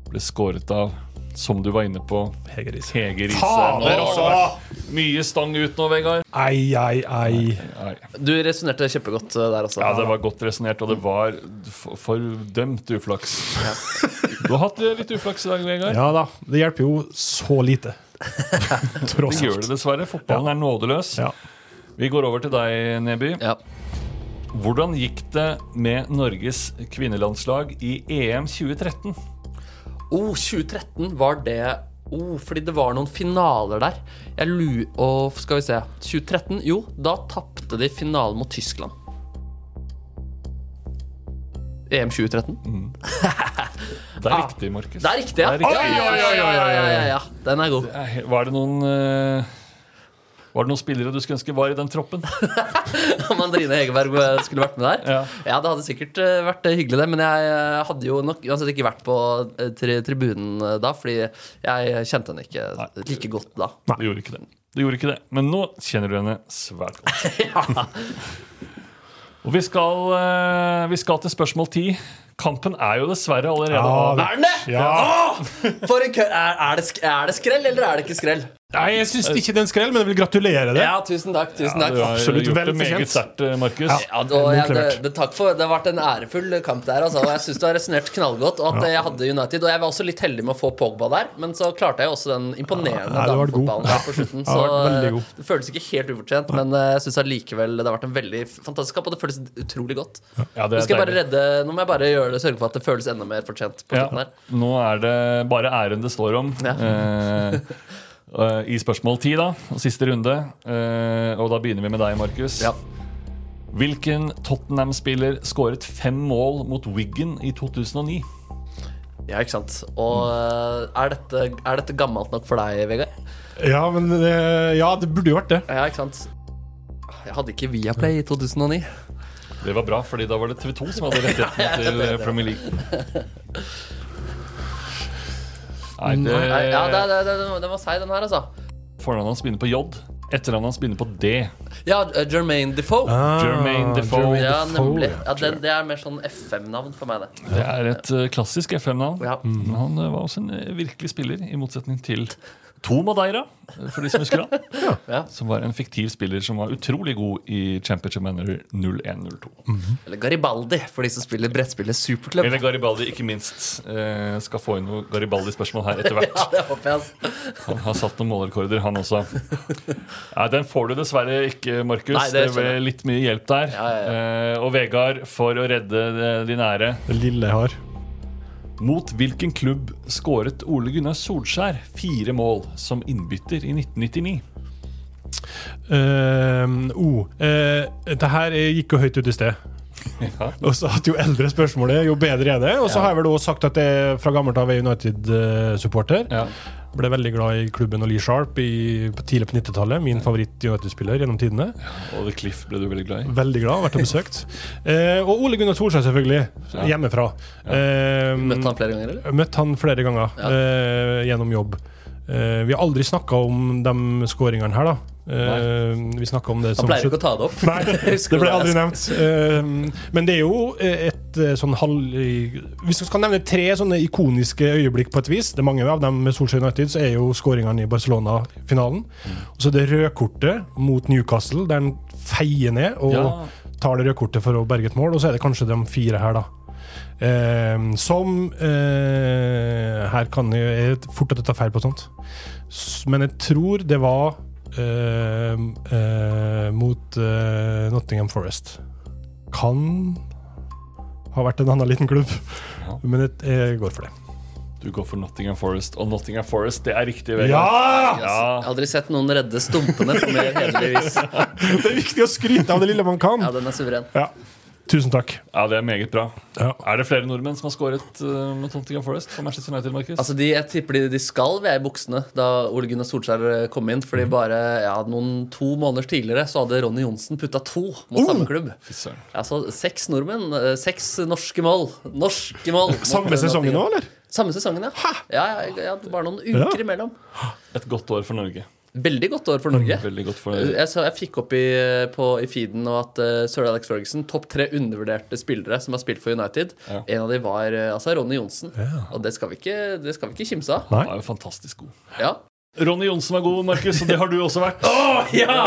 ble skåret av, som du var inne på, Hegerise Riise. Fader, altså! Mye stang ut nå, Vegard. Ei, ei, ei. Du resonnerte kjempegodt eh, der også. Ja, det var godt resonnert, og det var fordømt uflaks. Du har hatt eh, litt uflaks i dag, Vegard. Ja da. Det hjelper jo så lite. Tross alt. Det gjør det dessverre. Fotballen er nådeløs. Ja. Vi går over til deg, Neby. Ja. Hvordan gikk det med Norges kvinnelandslag i EM 2013? Oh, 2013 var det Oh, fordi det var noen finaler der. Jeg lu... Og skal vi se 2013? Jo, da tapte de finalen mot Tyskland. EM 2013? Det er riktig, Markus. Det er riktig, ja. Er riktig. Oi, oi, oi, ja, ja, ja, ja. Den er god. Var det noen eh, Var det noen spillere du skulle ønske var i den troppen? Mandrine Hegerberg eh, skulle vært med der. Ja. Ja, det hadde sikkert eh, vært eh, hyggelig, det. Men jeg hadde jo nok uansett ikke vært på tri tribunen da, fordi jeg kjente henne ikke like godt da. Du gjorde ikke det. Du gjorde ikke det. Men nå kjenner du henne svært godt. Og vi skal, vi skal til spørsmål ti. Kampen er jo dessverre allerede ja, Er den det? Ja. Kø er, er, det er det skrell, eller er det ikke skrell? Nei, jeg syns ikke det er en skrell, men jeg vil gratulere deg. Ja, tusen takk. tusen takk Du har Absolutt gjort vel det meget fortjent. sterkt, eh, Markus. Ja. Ja, og ja det, det, takk for, det har vært en ærefull kamp der. Altså, og jeg syns du har resonnert knallgodt. Og at jeg hadde United Og jeg var også litt heldig med å få Pogba der, men så klarte jeg også den imponerende Ja, damefotballen der på slutten. Så eh, det føles ikke helt ufortjent, men eh, jeg syns allikevel det har vært en veldig fantastisk kamp, og det føles utrolig godt. Ja, det Nå, skal jeg bare redde, nå må jeg bare gjøre det, sørge for at det føles enda mer fortjent. på Ja, her nå er det bare æren det står om. Ja. Eh, eh, I spørsmål ti, da. Siste runde. uh, og da begynner vi med deg, Markus. Ja. Hvilken Tottenham-spiller skåret fem mål mot Wiggen i 2009? Ja, ikke sant. Og eh, er dette, er dette gammelt nok for deg, Vegard? Ja, men ja, det burde jo vært det. Ja, ikke sant. Jeg hadde ikke Viaplay i 2009. Det var bra, fordi da var det TV 2 som hadde rettighetene til Premier League. Nei, Nei, det, ja, det, det, det, den var seig, den her, altså. Fornavnet hans begynner på J. Etternavnet hans begynner på D. Ja, eh, Jermaine Defoe. Ah, Jermaine Defoe. ja, nemlig. ja. det, det er mer sånn FM-navn for meg, det. Det er et eh, klassisk FM-navn. Ja. Mm. han eh, var også en virkelig spiller, i motsetning til To Madeira, for de som husker han. Ja. Som var en fiktiv spiller som var utrolig god i Championship Manager 0102. Eller Garibaldi, for de som spiller brettspillet Superklubb. Eller Garibaldi, ikke minst. Eh, skal få inn noe Garibaldi-spørsmål her etter hvert. Ja, det håper jeg. Han har satt noen målrekorder, han også. Nei, den får du dessverre ikke, Markus. Nei, det det ble litt mye hjelp der. Ja, ja, Eh, og Vegard, for å redde de nære Det lille jeg har. Mot hvilken klubb skåret Ole Gunnar Solskjær fire mål som innbytter i 1999? Uh, oh, eh, det her gikk jo høyt ut i sted. Ja. Og så at Jo eldre spørsmålet, jo bedre er det. Og så har jeg vel også sagt at jeg fra gammelt av er United-supporter. Ja. Ble veldig glad i klubben og Lee Sharp i, på tidlig på 90-tallet. Min favoritt-United-spiller gjennom tidene. Og The Cliff ble du veldig glad i. Veldig glad, vært og besøkt. Eh, og Ole Gunnar Solskjær, selvfølgelig. Hjemmefra. Eh, Møtte han flere ganger, eller? Møtte han flere ganger eh, gjennom jobb. Eh, vi har aldri snakka om de skåringene her, da. Nei. vi snakka om det Han pleier ikke å ta det opp. Nei, det ble aldri nevnt. Eh, men det er jo et eh, sånn halv... Hvis vi skal nevne tre sånne ikoniske øyeblikk på et vis, det er mange av dem med Solskjær United, så er jo skåringene i Barcelona-finalen. Og så det rødkortet mot Newcastle, der han feier ned og tar det rødkortet for å berge et mål. Og så er det kanskje de fire her, da. Eh, som eh, Her kan jeg, jeg fort at jeg tar feil på sånt. Men jeg tror det var eh, eh, mot eh, Nottingham Forest. Kan ha vært en annen liten klubb, Ja. men jeg, jeg går for det. Du går for Nottingham Forest, og Nottingham Forest, det er riktig. Vegard. Ja! Ja. Jeg har aldri sett noen redde stumpene på mer hederlig vis. Det er viktig å skryte av det lille man kan. Ja, den er suveren. Ja. Tusen takk. ja, det er meget bra. Ja. Er det flere nordmenn som har skåret uh, med Tottenham Forest for Manchester United, Markus? Altså de, Jeg tipper de, de skal være i buksene da Ole Gunnar Solskjær eh, kom inn. Fordi bare ja, noen to måneder tidligere så hadde Ronny Johnsen putta to mot samme klubb. Altså Seks nordmenn, eh, seks norske mål. Norske mål! Samme eh, sesongen nå, eller? Samme sesongen, ja. ja, ja, ja bare noen uker Ja. imellom. Et godt år for Norge. Veldig godt år for Norge. Godt for Jeg, så jeg fikk opp i, på, i feeden at uh, sir Alex Ferguson topp tre undervurderte spillere som har spilt for United. Ja. En av dem var uh, altså Ronny Johnsen. Og det skal, vi ikke, det skal vi ikke kimse av. Han er jo fantastisk god. Ja. Ronny Johnsen var god, Markus, og det har du også vært. ja.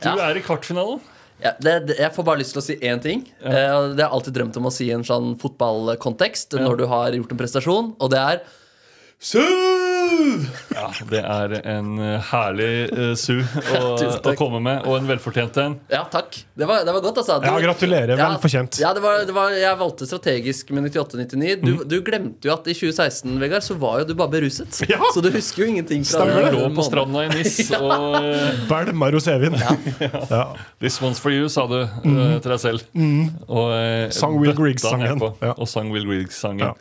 Du er i kvartfinalen. Ja, det, det, jeg får bare lyst til å si én ting. Eh, og det har jeg alltid drømt om å si i en sånn fotballkontekst når du har gjort en prestasjon, og det er Su! Ja, Det er en eh, herlig uh, su å, å komme med, og en velfortjent en. Ja, takk. Det var, det var godt, altså. Du- Ja, gratulerer. Ja, Vel fortjent. Ja, det var, det var, jeg valgte strategisk med 98-99. Du, du glemte jo at i 2016 Vegard, så var jo du bare beruset. Ja. Så du husker jo ingenting fra Stemmer Du. Lå på stranda i Nis, og eh, Belma rosévin. Ja. This one's for you, sa du uh, til deg selv. Og, uh, Sang Will Griggs-sangen. Ja. Og sang Will Griggs-sangen.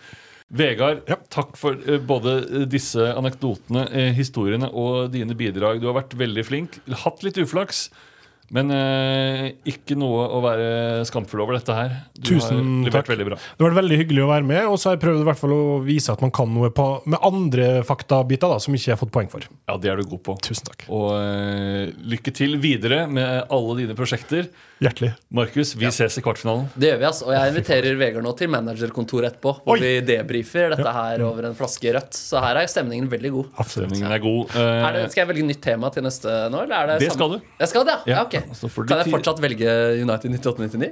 Vegard, Ja. takk for eh, både eh, disse anekdotene, eh, historiene og dine bidrag. Du har vært veldig flink. Hatt litt uflaks. Men eh, ikke noe å være skamfull over dette her. Du Tusen har takk. veldig bra. Det har vært veldig hyggelig å være med, og så har jeg prøvd i hvert fall å vise at man kan noe på, med andre faktabiter da, som ikke jeg har fått poeng for. Ja, det er du god på. Tusen takk. Og eh, lykke til videre med alle dine prosjekter. Hjertelig. Markus, vi ses i kvartfinalen. Det gjør vi, altså. Og jeg inviterer Vegard nå til managerkontoret etterpå. Hvor Oi. vi debrifer dette her over en flaske rødt. Så her er stemningen veldig god. Stemningen er god. Eh, Er det, skal jeg velge nytt tema til neste nå? Eller er det, Det samme? skal du. Jeg skal det, ja. Ja, ja ok. Altså, Kan jeg fortsatt velge United 98-99?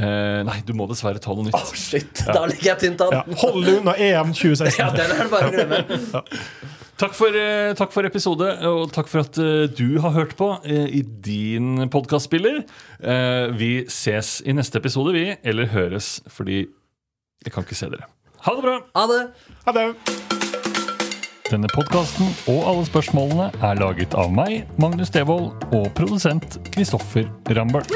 Uh, nei, du må dessverre ta noe nytt. Oh, shit. Da ligger jeg tynt an. Ja, hold deg unna EM 2016. Ja, den er det bare å glemme. Takk for, eh, takk for episode, og takk for at eh, du har hørt på eh, i din podkastspiller. Eh, vi ses i neste episode, vi. Eller høres, fordi jeg kan ikke se dere. Ha det bra! Ha det. Ha det. Denne podkasten og alle spørsmålene er laget av meg, Magnus Devold, og produsent Kristoffer Rambøll.